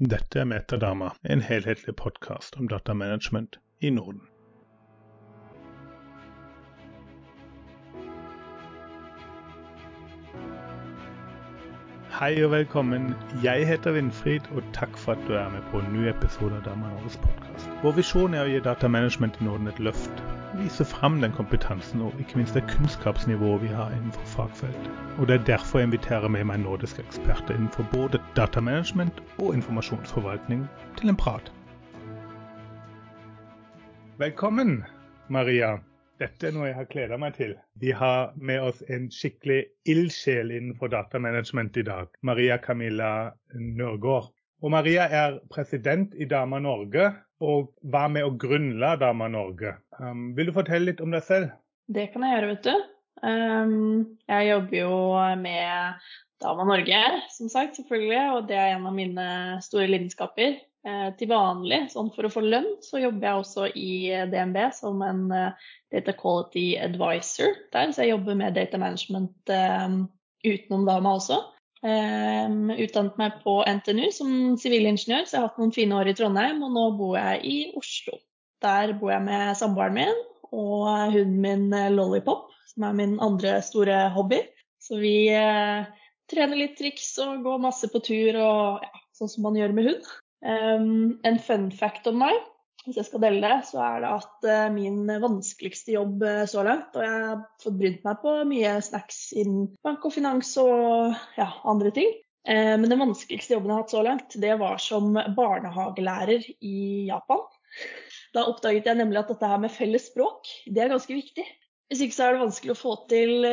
Dette er Metadama, en helhetlig podkast om datamanagement i Norden. Hei og velkommen. Jeg heter Winfried, og takk for at du er med på en ny episode av Dama Norges podkast. Vår visjon er å gi datamanagement i Norden et løft. Vise fram den kompetansen og ikke minst det kunnskapsnivået vi har innenfor fagfeltet. Og Det er derfor jeg inviterer med meg nordiske eksperter innenfor både datamanagement og informasjonsforvaltning til en prat. Velkommen, Maria. Dette er noe jeg har gleda meg til. Vi har med oss en skikkelig ildsjel innenfor datamanagement i dag. Maria Camilla Nørgaard. Og Maria er president i Dama Norge og var med å grunnla Dama Norge. Um, vil du fortelle litt om deg selv? Det kan jeg gjøre, vet du. Um, jeg jobber jo med Dama Norge, som sagt, selvfølgelig. Og det er en av mine store lidenskaper. Eh, til vanlig, sånn for å få lønn, så jobber jeg også i DNB som en uh, data quality advisor der. Så jeg jobber med data management um, utenom dama også. Um, utdannet meg på NTNU som sivilingeniør, så jeg har hatt noen fine år i Trondheim. Og nå bor jeg i Oslo. Der bor jeg med samboeren min og hunden min Lollipop, som er min andre store hobby. Så vi uh, trener litt triks og går masse på tur og ja, sånn som man gjør med hund. Um, en fun fact om meg, hvis jeg skal dele det, så er det at uh, min vanskeligste jobb uh, så langt Og jeg har fått brynt meg på mye snacks innen bank og finans og ja, andre ting. Uh, men den vanskeligste jobben jeg har hatt så langt, det var som barnehagelærer i Japan. Da oppdaget jeg nemlig at dette her med felles språk, det er ganske viktig. Hvis ikke så er det vanskelig å få til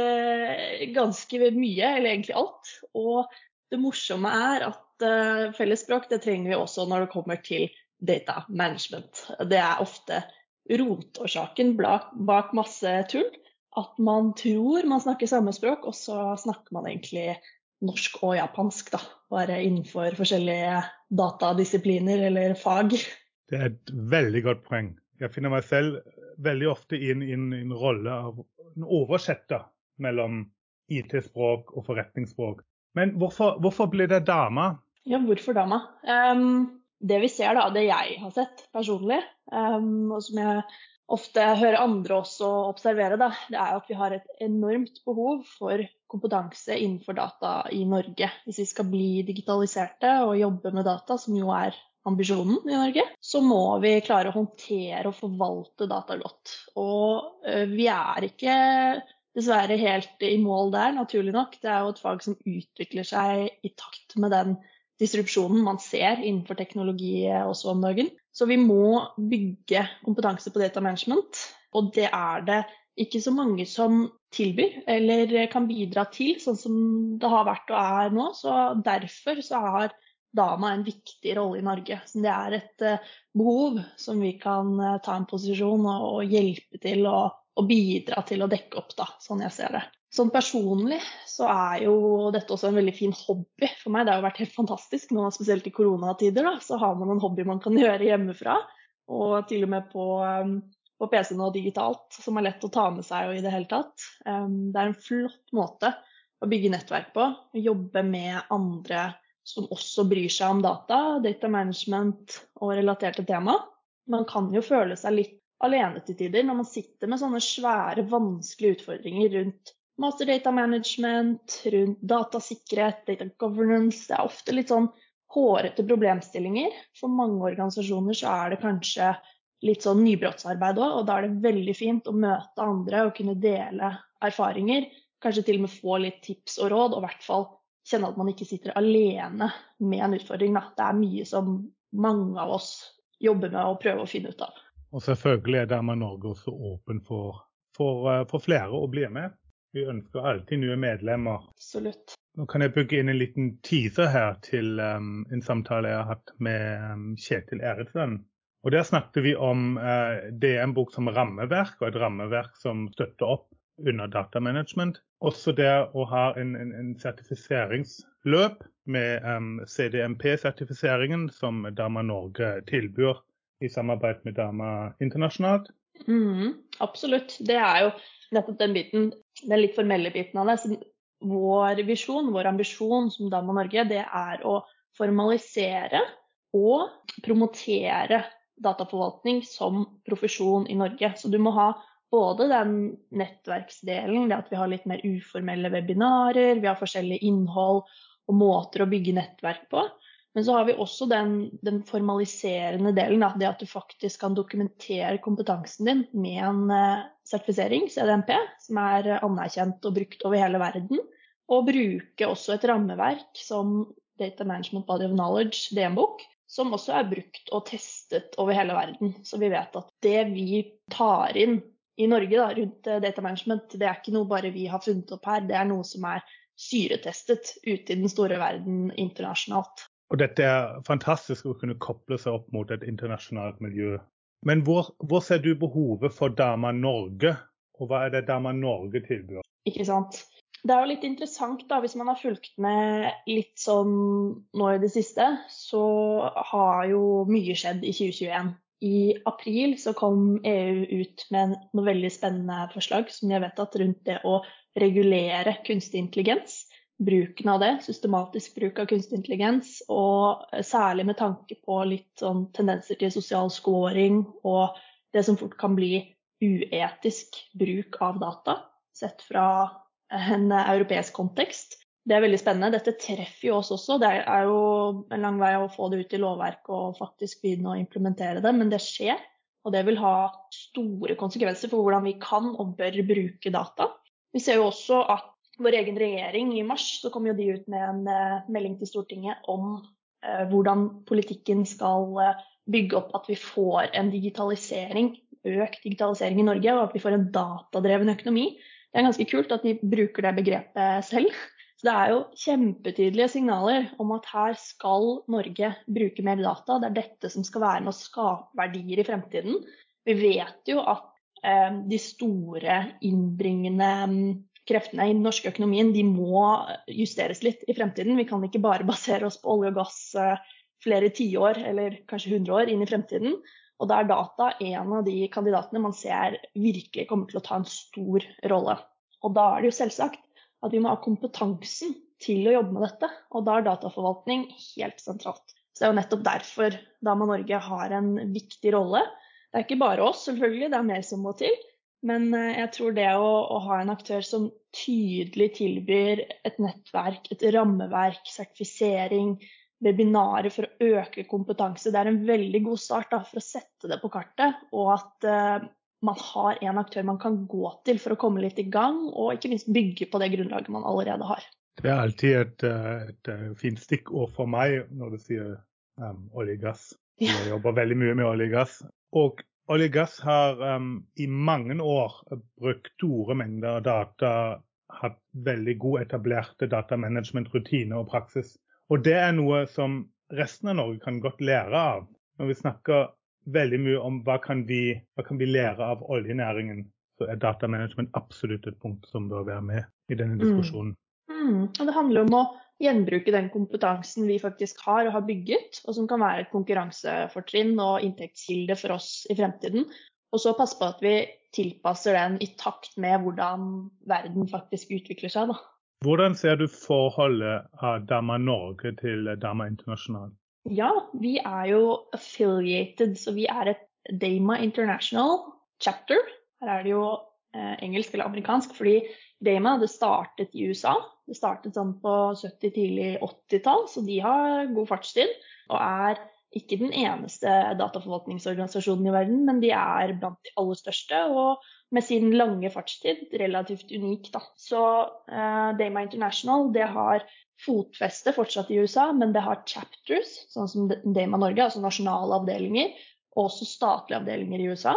ganske mye, eller egentlig alt. Og det morsomme er at felles fellesspråk det trenger vi også når det kommer til data management. Det er ofte rotårsaken bak masse tull. At man tror man snakker samme språk, og så snakker man egentlig norsk og japansk. da, Bare innenfor forskjellige datadisipliner eller fag. Det er et veldig godt poeng. Jeg finner meg selv veldig ofte inn i en, rolle av en oversetter mellom IT-språk og forretningsspråk. Men hvorfor, hvorfor ble det dama ja, hvorfor dama? Um, det vi ser, da, det jeg har sett personlig, um, og som jeg ofte hører andre også observere, da, det er at vi har et enormt behov for kompetanse innenfor data i Norge. Hvis vi skal bli digitaliserte og jobbe med data, som jo er ambisjonen i Norge, så må vi klare å håndtere og forvalte data godt. Og uh, vi er ikke dessverre helt i mål der, naturlig nok. Det er jo et fag som utvikler seg i takt med den disrupsjonen man ser innenfor teknologi også om dagen. Så vi må bygge kompetanse på data management, og det er det ikke så mange som tilbyr eller kan bidra til, sånn som det har vært og er nå. Så derfor så har Dama en viktig rolle i Norge. Så det er et uh, behov som vi kan ta en posisjon og hjelpe til å, og bidra til å dekke opp, da, sånn jeg ser det. Sånn personlig så er jo dette også en veldig fin hobby for meg. Det har jo vært helt fantastisk nå, spesielt i koronatider. da, Så har man en hobby man kan gjøre hjemmefra. Og til og med på, um, på PC-en og digitalt, som er lett å ta med seg og i det hele tatt. Um, det er en flott måte å bygge nettverk på. Jobbe med andre som også bryr seg om data, data management og relaterte tema. Man kan jo føle seg litt alene til tider når man sitter med sånne svære, vanskelige utfordringer rundt master data management, rundt datasikkerhet, data governance. Det er ofte litt sånn hårete problemstillinger. For mange organisasjoner så er det kanskje litt sånn nybrottsarbeid òg, og da er det veldig fint å møte andre og kunne dele erfaringer. Kanskje til og med få litt tips og råd, og i hvert fall kjenne at man ikke sitter alene med en utfordring. Da. Det er mye som mange av oss jobber med å prøve å finne ut av. Og selvfølgelig er Dermed Norge også åpen for, for, eh, for flere å bli med. Vi ønsker alltid nye medlemmer. Absolutt. Nå kan jeg bygge inn en liten teaser her til um, en samtale jeg har hatt med um, Kjetil Eriksen. Og Der snakket vi om uh, det er en bok som rammeverk, og et rammeverk som støtter opp under datamanagement. Også det å ha en, en, en sertifiseringsløp med um, CDMP-sertifiseringen som Dama Norge tilbyr i samarbeid med Dama internasjonalt. Mm, absolutt. Det er jo nettopp den biten, den litt formelle biten av det. Så vår visjon, vår ambisjon som Dama Norge, det er å formalisere og promotere dataforvaltning som profesjon i Norge. Så du må ha både den nettverksdelen, det at vi har litt mer uformelle webinarer, vi har forskjellig innhold og måter å bygge nettverk på. Men så har vi også den, den formaliserende delen, da, det at du faktisk kan dokumentere kompetansen din med en uh, sertifisering, CDMP, som er anerkjent og brukt over hele verden. Og bruke også et rammeverk som Data Management Body of Knowledge, DM-bok, som også er brukt og testet over hele verden. Så vi vet at det vi tar inn i Norge da, rundt eh, data management, det er ikke noe bare vi har funnet opp her. Det er noe som er syretestet ute i den store verden internasjonalt. Og dette er fantastisk å kunne koble seg opp mot et internasjonalt miljø. Men hvor, hvor ser du behovet for Dama Norge, og hva er det Dama Norge tilbyr? Ikke sant. Det er jo litt interessant, da, hvis man har fulgt med litt sånn nå i det siste, så har jo mye skjedd i 2021. I april så kom EU ut med noe veldig spennende forslag som jeg vet at rundt det å regulere kunstig intelligens bruken av det, systematisk bruk av kunstig intelligens, og særlig med tanke på litt sånn tendenser til sosial scoring og det som fort kan bli uetisk bruk av data, sett fra en europeisk kontekst. Det er veldig spennende. Dette treffer jo oss også. Det er jo en lang vei å få det ut i lovverket og faktisk begynne å implementere det, men det skjer. Og det vil ha store konsekvenser for hvordan vi kan og bør bruke data. Vi ser jo også at vår egen regjering i mars så kom jo de ut med en uh, melding til Stortinget om uh, hvordan politikken skal uh, bygge opp at vi får en digitalisering, økt digitalisering i Norge, og at vi får en datadreven økonomi. Det er ganske kult at de bruker det begrepet selv. Så det er jo kjempetydelige signaler om at her skal Norge bruke mer data. Det er dette som skal være med å skape verdier i fremtiden. Vi vet jo at de store innbringende kreftene i den norske økonomien de må justeres litt i fremtiden. Vi kan ikke bare basere oss på olje og gass eh, flere tiår eller kanskje hundre år inn i fremtiden. Og da er data en av de kandidatene man ser virkelig kommer til å ta en stor rolle. Og da er det jo selvsagt at vi må ha kompetansen til å jobbe med dette. Og da er dataforvaltning helt sentralt. Så det er jo nettopp derfor Dama Norge har en viktig rolle. Det er ikke bare oss, selvfølgelig, det er mer som må til. Men eh, jeg tror det å, å, ha en aktør som tydelig tilbyr et nettverk, et rammeverk, sertifisering, webinarer for å øke kompetanse, det er en veldig god start da, for å sette det på kartet. Og at uh, man har en aktør man kan gå til for å komme litt i gang, og ikke minst bygge på det grunnlaget man allerede har. Det er alltid et, eh, et, et fint stikkord for meg når du sier um, olje og gass. Jeg jobber veldig mye med olje og gass. Og Olje gass har um, i mange år brukt store mengder data, hatt veldig god etablerte datamanagement-rutiner og praksis. Og det er noe som resten av Norge kan godt lære av. Når vi snakker veldig mye om hva kan vi, hva kan vi lære av oljenæringen, så er datamanagement absolutt et punkt som bør være med i denne mm. diskusjonen. Mm. Mm. Og det handler om å gjenbruke den kompetansen vi faktisk har og har bygget, og som kan være et konkurransefortrinn og inntektskilde for oss i fremtiden. Og så passe på at vi tilpasser den i takt med hvordan verden faktisk utvikler seg. Da. Hvordan ser du forholdet av Dama Norge til Dama International? Ja, vi er jo affiliated, så vi er et Dama International chapter. Her er det jo eh, engelsk eller amerikansk, fordi Dama det startet i USA. Det startet sånn på 70-, tidlig 80-tall, så de har god fartstid. Og er ikke den eneste dataforvaltningsorganisasjonen i verden, men de er blant de aller største. Og med sin lange fartstid relativt unik, da. Så uh, Dama International det har fotfeste fortsatt i USA, men det har chapters, sånn som Dama Norge, altså nasjonale avdelinger, og også statlige avdelinger i USA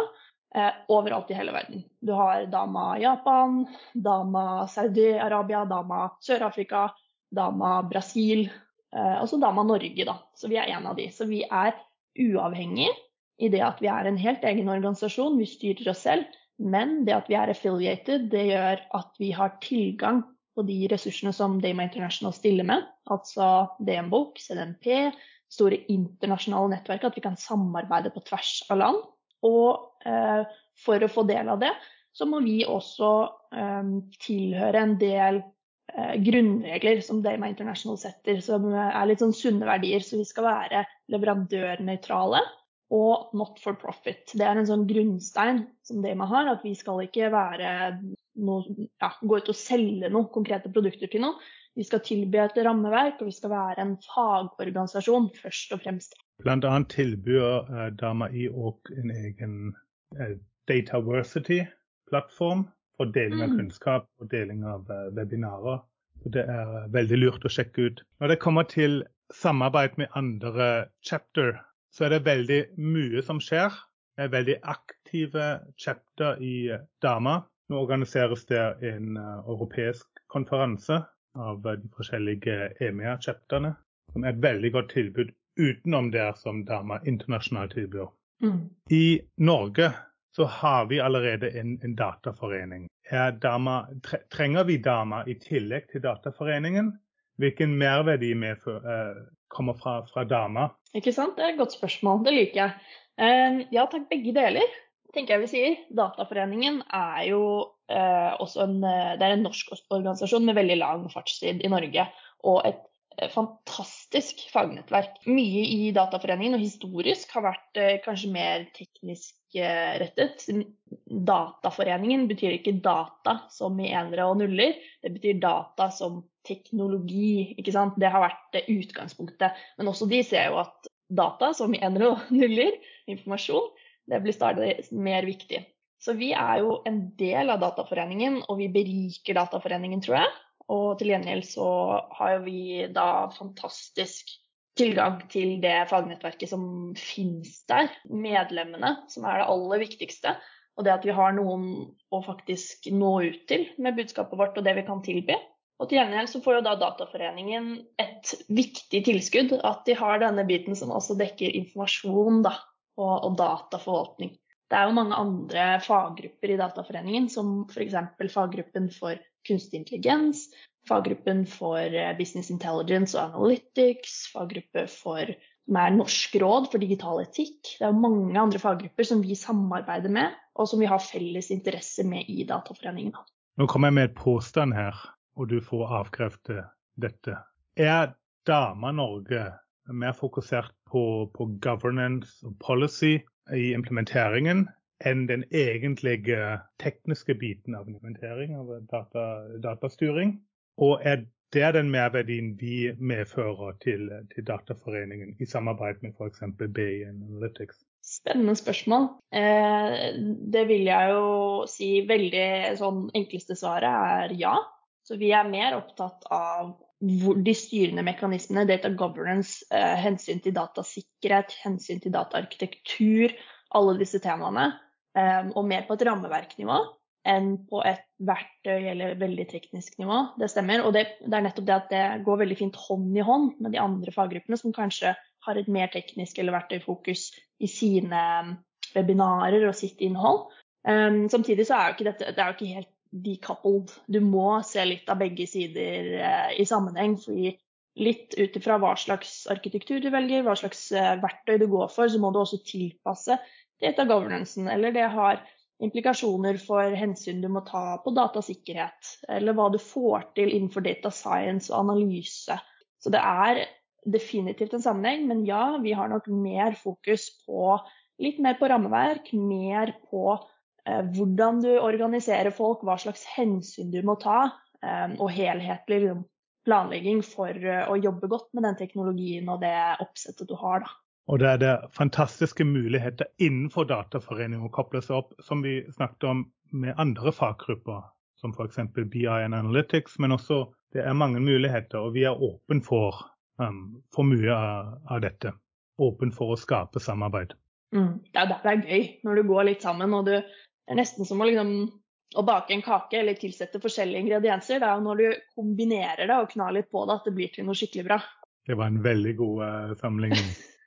eh, overalt i hele verden. Du har Dama Japan, Dama Saudi-Arabia, Dama Sør-Afrika, Dama Brasil, eh, og så Dama Norge, da. Så vi er en av de. Så vi er uavhengige i det at vi er en helt egen organisasjon, vi styrer oss selv. Men det at vi er affiliated, det gjør at vi har tilgang på de ressursene som Dama International stiller med, altså DM-bok, CDMP, store internasjonale nettverk, at vi kan samarbeide på tvers av land. Og for å få del av det, så må vi også eh, tilhøre en del eh, grunnregler som Dama International setter, som er litt sånn sunne verdier. Så vi skal være leverandørnøytrale og not for profit. Det er en sånn grunnstein som Dama har, at vi skal ikke være noe, ja, gå ut og selge noen konkrete produkter til noen. Vi skal tilby et rammeverk, og vi skal være en fagorganisasjon først og fremst. Bl.a. tilbyr Dama i òg en egen Dataversity-plattform for deling av mm. kunnskap og deling av uh, webinarer. Så Det er veldig lurt å sjekke ut. Når det kommer til samarbeid med andre chapter, så er det veldig mye som skjer. Det er veldig aktive chapter i Dama. Nå organiseres det en europeisk konferanse av de forskjellige EMEA-chapterne, som er et veldig godt tilbud utenom det som Dama internasjonalt tilbyr. Mm. I Norge så har vi allerede en, en dataforening. Dama, trenger vi Dama i tillegg til dataforeningen? Hvilken merverdi medfør, eh, kommer fra, fra, Dama? Ikke sant, Det er et godt spørsmål. Det liker jeg. Eh, ja takk, begge deler tenker jeg vi sier. Dataforeningen er jo eh, også en, eh, det er en norsk organisasjon med veldig lang fartstid i Norge. Og et fantastisk fagnettverk. Mye i Dataforeningen og historisk har vært eh, kanskje mer teknisk eh, rettet. Dataforeningen betyr ikke data som i enere og nuller, det betyr data som teknologi. ikke sant? Det har vært utgangspunktet. Men også de ser jo at data som i enere og nuller, informasjon, det blir stadig mer viktig. Så vi er jo en del av Dataforeningen, og vi beriker Dataforeningen, tror jeg. Og til gjengjeld så har jo vi da fantastisk tilgang til det fagnettverket som finnes der. Medlemmene, som er det aller viktigste. Og det at vi har noen å faktisk nå ut til med budskapet vårt og det vi kan tilby. Og til gjengjeld så får jo da Dataforeningen et viktig tilskudd. At de har denne biten som også dekker informasjon, da og, og dataforvaltning. Det er jo mange andre faggrupper i Dataforeningen, som f.eks. faggruppen for kunstig intelligens, faggruppen for eh, business intelligence og analytics, faggruppe for som er Norsk råd for digital etikk. Det er mange andre faggrupper som vi samarbeider med, og som vi har felles interesse med i Dataforeningen. Nå kommer jeg med et påstand her, og du får avkrefte dette. Er Dama Norge mer fokusert på, på governance og policy i implementeringen enn den egentlige tekniske biten av implementering av data, datastyring. Og er det den merverdien vi medfører til, til Dataforeningen i samarbeid med f.eks. BI Analytics? Spennende spørsmål. Eh, det vil jeg jo si veldig sånn enkleste svaret er ja. Så vi er mer opptatt av de styrende mekanismene, data governance, eh, hensyn til datasikkerhet, hensyn til dataarkitektur, alle disse temaene, og mer på et rammeverknivå enn på et verktøy eller veldig teknisk nivå. Det stemmer. Og det, det, er nettopp det at det går veldig fint hånd i hånd med de andre faggruppene som kanskje har et mer teknisk eller verktøyfokus i sine webinarer og sitt innhold. Um, samtidig så er jo ikke dette det er jo ikke helt decoupled. Du må se litt av begge sider uh, i sammenheng. fordi litt ut ifra hva slags arkitektur du velger, hva slags uh, verktøy du går for, så må du også tilpasse data governancen. Eller det har implikasjoner for hensyn du må ta på datasikkerhet. Eller hva du får til innenfor data science og analyse. Så det er definitivt en sammenheng, men ja, vi har nok mer fokus på litt mer på rammeverk, mer på Eh, hvordan du organiserer folk, hva slags hensyn du må ta, eh, og helhetlig liksom, planlegging for eh, å jobbe godt med den teknologien og det oppsettet du har. Da. Og det er det fantastiske muligheter innenfor dataforening å koble seg opp, som vi snakket om med andre faggrupper, som f.eks. BI and Analytics. Men også det er mange muligheter, og vi er åpen for, um, for mye av, av, dette. Åpen for å skape samarbeid. Mm. Det er derfor det er gøy, når du går litt sammen og du det er nesten som å, liksom, å bake en kake eller tilsette forskjellige ingredienser. Det er jo når du kombinerer det og knar litt på det at det blir til noe skikkelig bra. Det var en veldig god uh, sammenligning.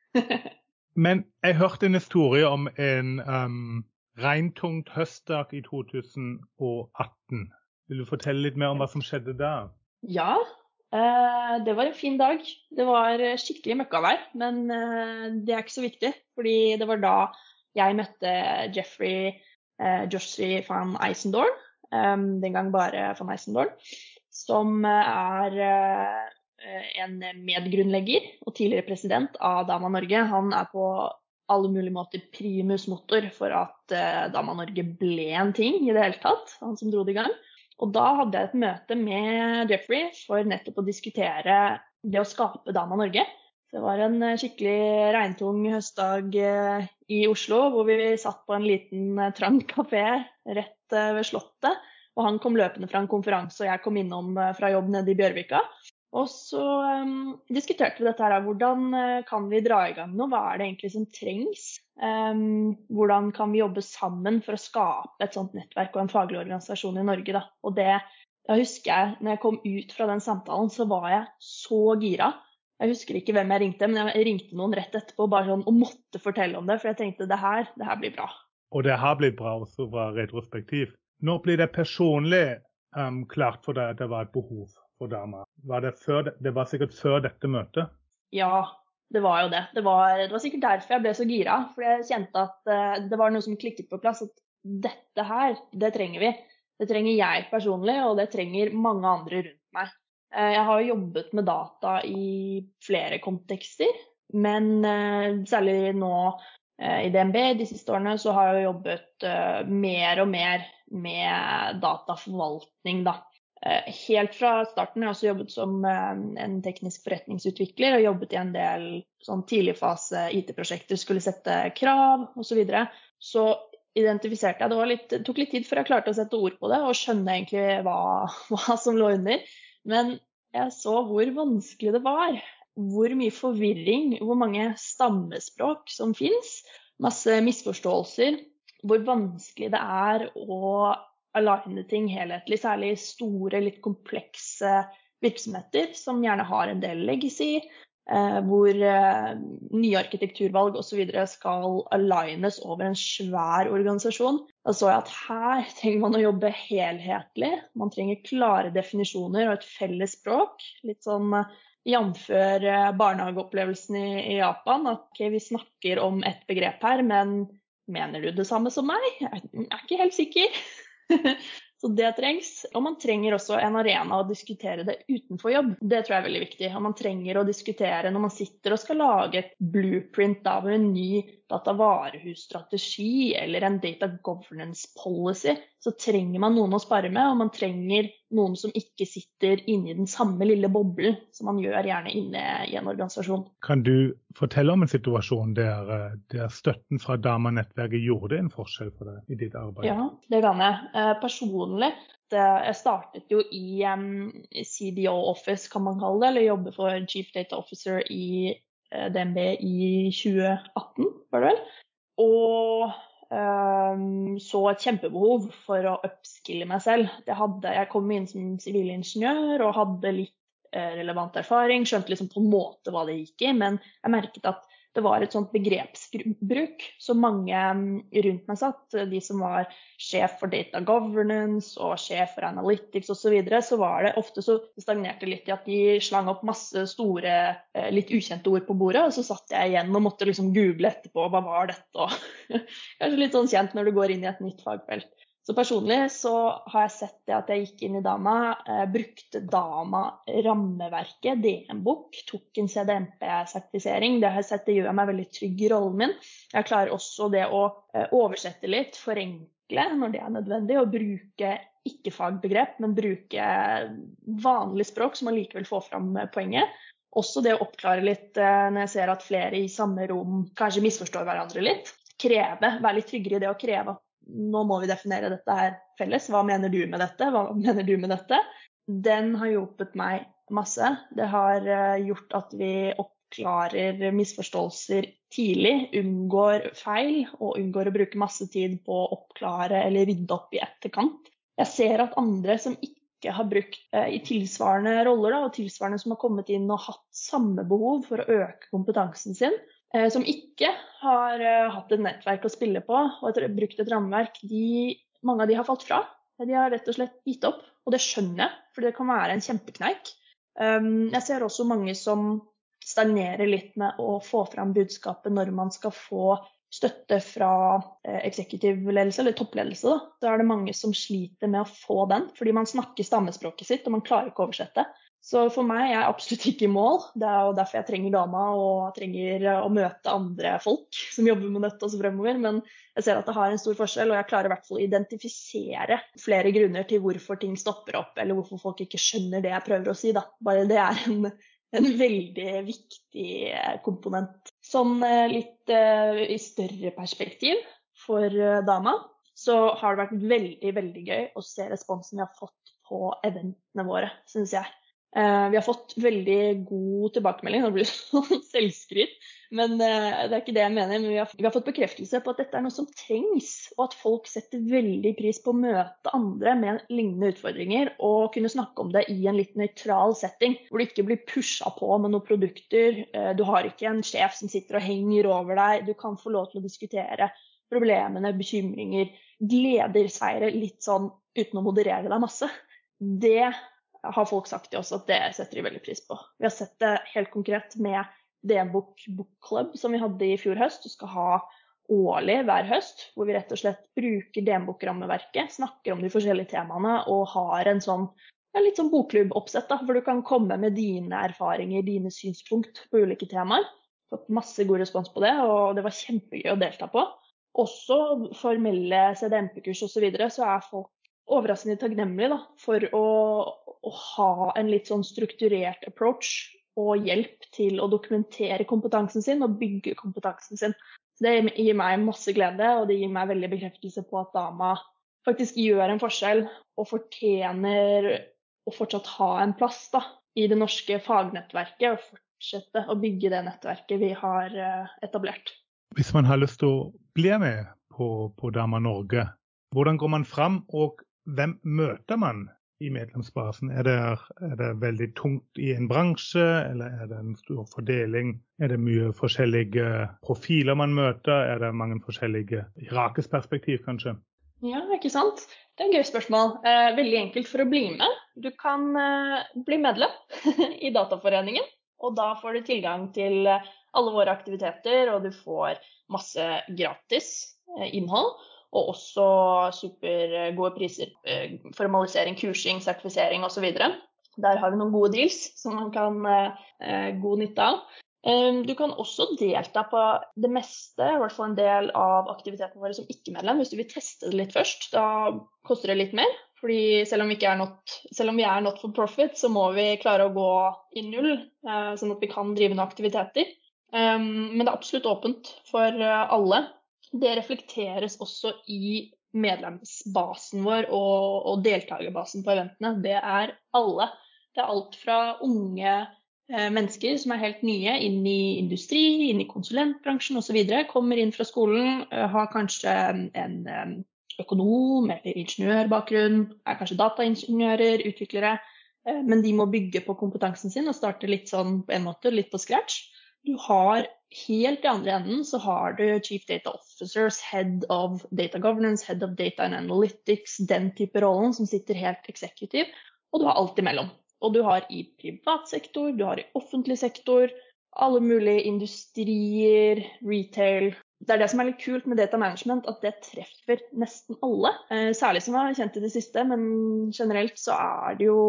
Men jeg hørte en historie om en um, regntungt høstdag i 2018. Vil du fortelle litt mer om hva som skjedde da? Ja, uh, det var en fin dag. Det var skikkelig møkkavær, men uh, det er ikke så viktig. Fordi det var da jeg møtte Jeffrey uh, Joshi van Eisendorn, um, den gang bare van Eisendorn, som er en medgrunnlegger og tidligere president av Dama Norge. Han er på alle mulige måter primus motor for at Dama Norge ble en ting i det hele tatt. Han som dro det i gang. Og da hadde jeg et møte med Jeffrey for nettopp å diskutere det å skape Dama Norge. Det var en eh, skikkelig regntung høstdag eh, i Oslo hvor vi satt på en liten eh, trang kafé rett ved Slottet. Og han kom løpende fra en konferanse, og jeg kom innom fra jobb nede i Bjørvika. Og så um, diskuterte vi dette her. Hvordan kan vi dra i gang noe? Hva er det egentlig som trengs? Um, hvordan kan vi jobbe sammen for å skape et sånt nettverk og en faglig organisasjon i Norge? Da? Og det da husker jeg, når jeg kom ut fra den samtalen, så var jeg så gira. Jeg husker ikke hvem jeg ringte, men jeg ringte noen rett etterpå bare sånn, og måtte fortelle om det. For jeg tenkte det her, det her blir bra. Og det har blitt bra også fra retrospektiv. Når blir det personlig um, klart for deg at det var et behov for dama. Var det, før, det var sikkert før dette møtet? Ja, det var jo det. Det var, det var sikkert derfor jeg ble så gira. For jeg kjente at uh, det var noe som klikket på plass. At dette her, det trenger vi. Det trenger jeg personlig, og det trenger mange andre rundt meg. Eh, jeg har jobbet med data i flere kontekster, men eh, særlig nå eh, i DNB de siste årene så har jeg jobbet mer og mer med dataforvaltning, da. Helt fra starten har jeg også jobbet som en teknisk forretningsutvikler og jobbet i en del sånn tidligfase IT-prosjekter, skulle sette krav osv. Så, videre. så identifiserte jeg det. Litt, tok litt tid før jeg klarte å sette ord på det og skjønne egentlig hva, hva som lå under. Men jeg så hvor vanskelig det var. Hvor mye forvirring, hvor mange stammespråk som fins. Masse misforståelser. Hvor vanskelig det er å aligne ting helhetlig, særlig store, litt komplekse virksomheter som gjerne har en del legacy, Eh, hvor eh, nye arkitekturvalg osv. skal alignes over en svær organisasjon. Da så jeg at her trenger man å jobbe helhetlig. Man trenger klare definisjoner og et felles språk. Litt sånn eh, jf. barnehageopplevelsen i, i Japan. At okay, vi snakker om et begrep her, men mener du det samme som meg? Jeg er ikke helt sikker. Så det trengs. Og man trenger også en arena å diskutere det utenfor jobb. Det tror jeg er veldig viktig. Og man trenger å diskutere når man sitter og skal lage et blueprint av en ny datavarehusstrategi eller en data governance policy, så trenger man noen å spare med, og man trenger noen som ikke sitter inne i den samme lille boblen som man gjør gjerne inne i en organisasjon. Kan du fortelle om en situasjon der, eh, der støtten fra Dama-nettverket gjorde en forskjell for deg i ditt arbeid? Ja, det kan jeg. Eh, personlig jeg startet jo i um, CDO Office, kan man kalle det, eller jobbe for Chief Data Officer i DNB i 2018, var det vel. Og um, så et kjempebehov for å upskille meg selv. Hadde, jeg kom inn som sivilingeniør og hadde litt uh, relevant erfaring, skjønte liksom på en måte hva det gikk i, men jeg merket at det var et sånt begrepsbruk som mange mm, rundt meg satt. De som var sjef for data governance og sjef for analytics osv. Så, videre, så var det ofte så stagnerte litt i at de slang opp masse store, eh, litt ukjente ord på bordet. Og så satt jeg igjen og måtte liksom google etterpå hva var dette. Og kanskje litt sånn kjent når du går inn i et nytt fagfelt. Så personlig så har jeg sett det at jeg gikk inn i Dama, eh, brukte Dama-rammeverket, DM-bok, tok en CDMP-sertifisering. Det har jeg sett det gjør meg veldig trygg i rollen min. Jeg klarer også det å eh, oversette litt, forenkle når det er nødvendig, og bruke ikke fagbegrep, men bruke vanlig språk som allikevel får fram poenget. Også det å oppklare litt eh, når jeg ser at flere i samme rom kanskje misforstår hverandre litt. Kreve, være litt tryggere i det å kreve at nå må vi definere dette her felles. Hva mener du med dette? Hva mener du med dette? Den har hjulpet meg masse. Det har eh, gjort at vi oppklarer misforståelser tidlig, unngår feil og unngår å bruke masse tid på å oppklare eller rydde opp i etterkant. Jeg ser at andre som ikke har brukt eh, i tilsvarende roller, da, og tilsvarende som har kommet inn og hatt samme behov for å øke kompetansen sin, som ikke har eh, hatt et nettverk å spille på og et, brukt et rammeverk, de, mange av de har falt fra. De har rett og slett gitt opp. Og det skjønner jeg, for det kan være en kjempekneik. Um, jeg ser også mange som stagnerer litt med å få fram budskapet når man skal få støtte fra eh, eksekutivledelse, eller toppledelse, da, så er det mange som sliter med å få den. Fordi man snakker stammespråket sitt, og man klarer ikke å oversette. Så for meg er jeg absolutt ikke i mål. Det er jo derfor jeg trenger dama og trenger å møte andre folk som jobber med dette også fremover. Men jeg ser at det har en stor forskjell, og jeg klarer i hvert fall å identifisere flere grunner til hvorfor ting stopper opp, eller hvorfor folk ikke skjønner det jeg prøver å si. Da. Bare det er en, en veldig viktig komponent. Sånn eh, litt uh, i større perspektiv for uh, dama, så har det vært veldig, veldig gøy å se responsen vi har fått på eventene våre, syns jeg. Uh, vi har fått veldig god tilbakemelding, nå blir det sånn selvskryt, men uh, det er ikke det jeg mener. Men vi har, vi har, fått bekreftelse på at dette er noe som trengs, og at folk setter veldig pris på å møte andre med lignende utfordringer og kunne snakke om det i en litt nøytral setting, hvor du ikke blir pusha på med noen produkter. Uh, du har ikke en sjef som sitter og henger over deg. Du kan få lov til å diskutere problemene, bekymringer, gleder, seire, litt sånn uten å moderere deg masse. Det har folk sagt til oss at det setter de veldig pris på. Vi har sett det helt konkret med D-Book Book Club som vi hadde i fjor høst, og skal ha årlig hver høst. Hvor vi rett og slett bruker D-Book-rammeverket, snakker om de forskjellige temaene og har en sånn ja, litt sånn bokklubb-oppsett, da, hvor du kan komme med dine erfaringer, dine synspunkt på ulike temaer. Fått masse god respons på det, og det var kjempegøy å delta på. Også formelle CDMP-kurs osv. Så, videre, så er folk overraskende takknemlige da, for å, å, ha en litt sånn strukturert approach og hjelp til å dokumentere kompetansen sin og bygge kompetansen sin. Det gir meg masse glede, og det gir meg veldig bekreftelse på at dama faktisk gjør en forskjell og fortjener å fortsatt ha en plass da, i det norske fagnettverket og fortsette å bygge det nettverket vi har eh, etablert. Hvis man har lyst til å bli med på, på Dama Norge, hvordan går man fram, og hvem møter man i medlemsbasen? Er det, er det, veldig tungt i en bransje, eller er det en stor fordeling? Er det mye forskjellige profiler man møter? Er det mange forskjellige Irakes perspektiv, kanskje? Ja, ikke sant. Det er et gøy spørsmål. Eh, veldig enkelt for å bli med. Du kan eh, bli medlem i Dataforeningen. Og da får du tilgang til alle våre aktiviteter, og du får masse gratis eh, innhold og også supergode priser. Eh, formalisering, kursing, sertifisering osv. Der har vi noen gode deals som man kan eh, god nytte av. Eh, du kan også delta på det meste, i hvert fall en del av aktivitetene våre som ikke-medlem. Hvis du vil teste det litt først, da koster det litt mer. Fordi selv om, vi er not, om vi er not for profit, så må vi klare å gå i null, sånn at vi kan drive noen aktiviteter. Men det er absolutt åpent for alle det reflekteres også i medlemsbasen vår og, og deltakerbasen på eventene. Det er alle. Det er alt fra unge eh, mennesker som er helt nye, inn i industri, inn i konsulentbransjen osv. Kommer inn fra skolen, eh, har kanskje en, en økonom eller ingeniørbakgrunn, er kanskje dataingeniører, utviklere. Eh, men de må bygge på kompetansen sin og starte litt sånn på en måte, litt på scratch. Du har helt i andre enden så har du Chief Data Officers, Head of Data Governance, Head of Data and Analytics, den type rollen som sitter helt eksekutiv. Og du har alt imellom. Og du har i privat sektor, du har i offentlig sektor, alle mulige industrier, retail. Det er det som er litt kult med data management, at det treffer nesten alle. Eh, særlig som er kjent i det siste, men generelt så er det jo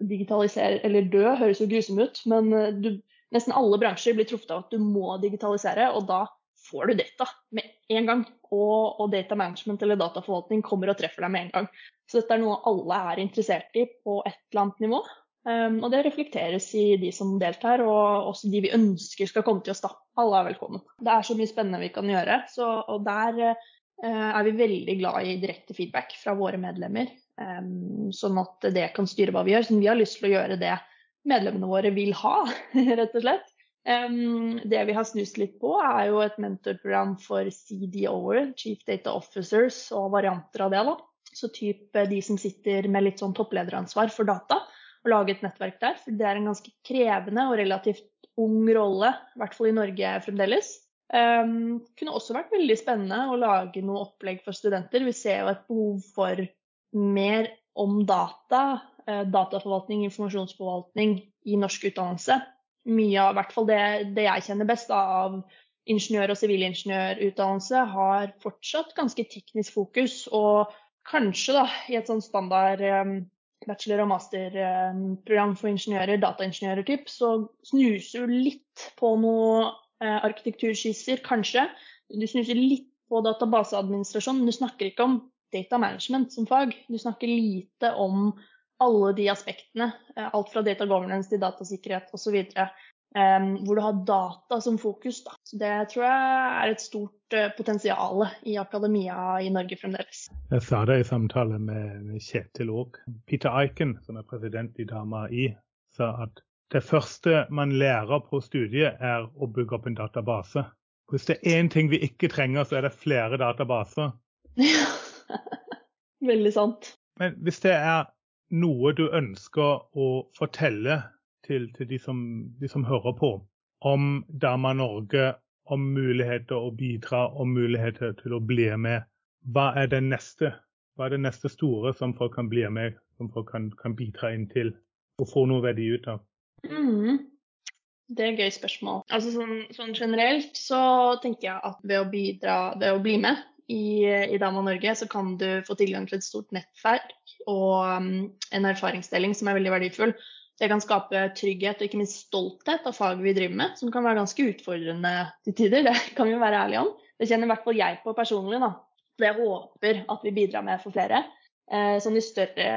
Digitalisere eller dø høres jo grusomt ut, men eh, du nesten alle bransjer blir truffet av at du må digitalisere, og da får du data med en gang. Og, og, data management eller dataforvaltning kommer og treffer deg med en gang. Så dette er noe alle er interessert i på et eller annet nivå. Um, og det reflekteres i de som deltar, og også de vi ønsker skal komme til oss. da. Alle er velkommen. Det er så mye spennende vi kan gjøre. Så, og der uh, er vi veldig glad i direkte feedback fra våre medlemmer. Um, sånn at det kan styre hva vi gjør. Så vi har lyst til å gjøre det medlemmene våre vil ha, rett og slett. Um, det vi har snust litt på, er jo et mentorprogram for CDO-er, Chief Data Officers, og varianter av det. da. Så type de som sitter med litt sånn topplederansvar for data, og lage et nettverk der. For det er en ganske krevende og relativt ung rolle, i hvert fall i Norge fremdeles. Um, kunne også vært veldig spennende å lage noe opplegg for studenter. Vi ser jo et behov for mer om data, Eh, dataforvaltning, informasjonsforvaltning i norsk utdannelse. Mye av hvert fall det, det jeg kjenner best av ingeniør- og sivilingeniørutdannelse har fortsatt ganske teknisk fokus. Og kanskje da, i et sånn standard um, bachelor- og masterprogram for ingeniører, dataingeniører typ, så snuser du litt på noen uh, arkitekturskisser, kanskje. Du snuser litt på databaseadministrasjon, men du snakker ikke om data management som fag. Du snakker lite om alle de aspektene. Uh, alt fra data governance til datasikkerhet osv. Um, hvor du har data som fokus. Da. Så det tror jeg er et stort uh, potensial i akademia i Norge fremdeles. Jeg sa det i samtale med, med Kjetil òg. Peter Eiken, som er president i Dama I, sa at det første man lærer på studiet, er å bygge opp en database. Hvis det er én ting vi ikke trenger, så er det flere databaser. Veldig sant. Men hvis det er noe du ønsker å fortelle til, til de, som, de, som, hører på, om Dama Norge, om muligheter å bidra, om muligheter til å bli med. Hva er det neste? Hva er det neste store som folk kan bli med, som folk kan, kan bidra inn til og få noe verdi ut av? Mm. Det er et gøy spørsmål. Altså sånn, sånn, generelt så tenker jeg at ved å bidra, ved å bli med i, i Dama Norge, så kan du få tilgang til et stort nettverk og um, en erfaringsdeling som er veldig verdifull. Det kan skape trygghet og ikke minst stolthet av faget vi driver med, som kan være ganske utfordrende til tider. Det kan vi jo være ærlige om. Det kjenner i hvert fall jeg på personlig. da. Det jeg håper at vi bidrar med for flere. Eh, sånn I større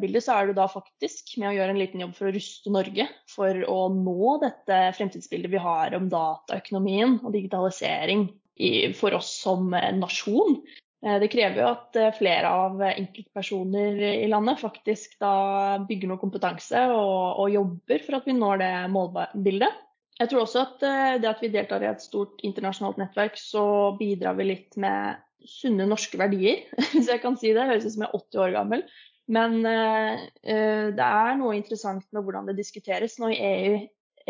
bilder så er du da faktisk med å gjøre en liten jobb for å ruste Norge for å nå dette fremtidsbildet vi har om dataøkonomien og digitalisering for oss som nasjon. Eh, det krever jo at eh, flere av enkeltpersoner i landet faktisk da bygger noe kompetanse og, og jobber for at vi når det målbildet. Jeg tror også at eh, det at vi deltar i et stort internasjonalt nettverk, så bidrar vi litt med sunne norske verdier, hvis jeg kan si det. Høres ut som jeg er 80 år gammel. Men uh, det er noe interessant med hvordan det diskuteres nå i EU,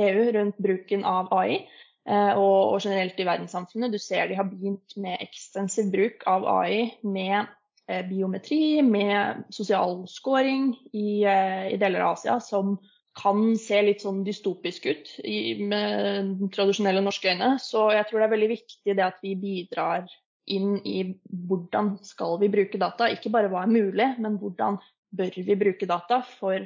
EU rundt bruken av AI. Eh, og, og, generelt i verdenssamfunnet. Du ser de har begynt med ekstensiv bruk av AI med eh, biometri, med sosial scoring i, eh, i, deler av Asia, som kan se litt sånn dystopisk ut i, med tradisjonelle norske øyne. Så jeg tror det er veldig viktig det at vi bidrar inn i hvordan skal vi bruke data. Ikke bare hva er mulig, men hvordan bør vi bruke data for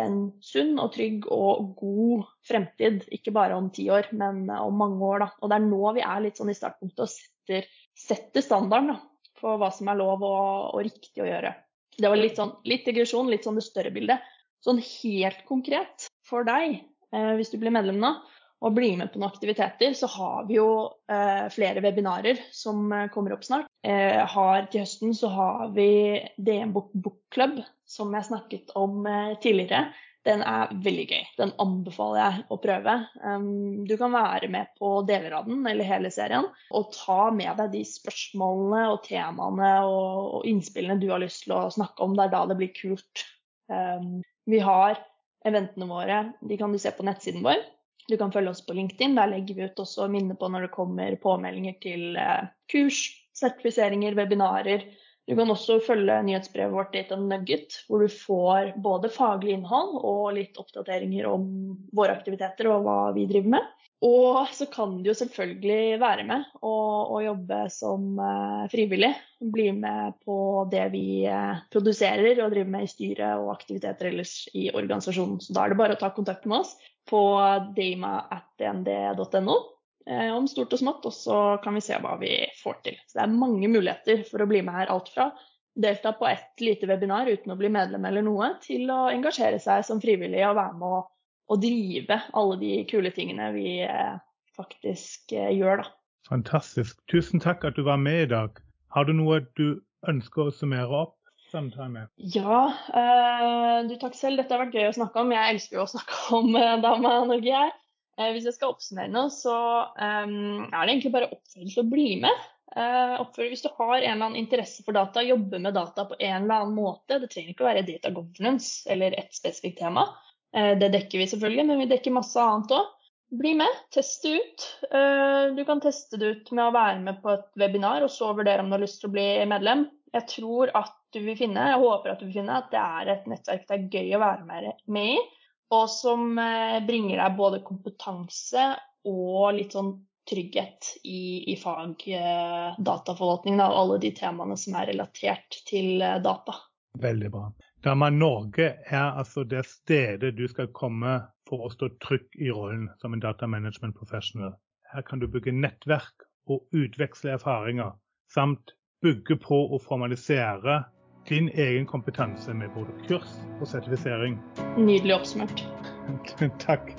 en sunn og trygg og god fremtid. Ikke bare om ti år, men om mange år. Da. Og det er nå vi er litt sånn i startpunktet og setter, setter standarden da, for hva som er lov og, og, riktig å gjøre. Det var litt sånn litt digresjon, litt sånn det større bildet. Sånn helt konkret for deg, eh, hvis du blir medlem nå, og blir med på noen aktiviteter, så har vi jo eh, flere webinarer som eh, kommer opp snart. Eh, har, til høsten så har vi DM Club, som jeg snakket om eh, tidligere. Den er veldig gøy. Den anbefaler jeg å prøve. Um, du kan være med på deler av den, eller hele serien, og ta med deg de spørsmålene og temaene og, innspillene du har lyst til å snakke om. Det er da det blir kult. Um, vi har eventene våre, de kan du se på nettsiden vår. Du kan følge oss på LinkedIn. Der legger vi ut også minner på når det kommer påmeldinger til eh, kurs, sertifiseringer, webinarer. Du kan også følge nyhetsbrevet vårt Data Nugget, hvor du får både faglig innhold og litt oppdateringer om våre aktiviteter og hva vi driver med. Og så kan du jo selvfølgelig være med og, og jobbe som uh, frivillig. Bli med på det vi uh, produserer og driver med i styret og aktiviteter ellers i organisasjonen. Så da er det bare å ta kontakt med oss på dama.dnd.no eh, om stort og smått, og så kan vi se hva vi får til. Så det er mange muligheter for å bli med her. Alt fra delta på ett lite webinar uten å bli medlem eller noe, til å engasjere seg som frivillig og være med å, drive alle de kule tingene vi eh, faktisk eh, gjør, da. Fantastisk. Tusen takk at du var med i dag. Har du noe du ønsker å summere opp? samtale? Ja, du takk selv. Dette har vært gøy å snakke om. Jeg elsker jo å snakke om Dama Norge, jeg. Uh, hvis jeg skal oppsummere noe, så um, er det egentlig bare til å bli med. Uh, hvis du har en eller annen interesse for data, jobber med data på en eller annen måte. Det trenger ikke å være data governance eller et spesifikt tema. det dekker vi selvfølgelig, men vi dekker masse annet òg. Bli med, test det ut. Du kan teste det ut med å være med på et webinar og så vurdere om du har lyst til å bli medlem. Jeg tror at du vil finne, jeg håper at du vil finne, at det er et nettverk det er gøy å være med i. Og som eh, bringer deg både kompetanse og litt sånn trygghet i, i fag eh, dataforvaltning og alle de temaene som er relatert til eh, data. Veldig bra. Dama Norge er altså det stedet du skal komme for å stå trygg i rollen som en datamanagement professional. Her kan du bygge nettverk og utveksle erfaringer, samt bygge på og formalisere din egen kompetanse med både kurs og sertifisering. Nydelig oppsummert. Takk.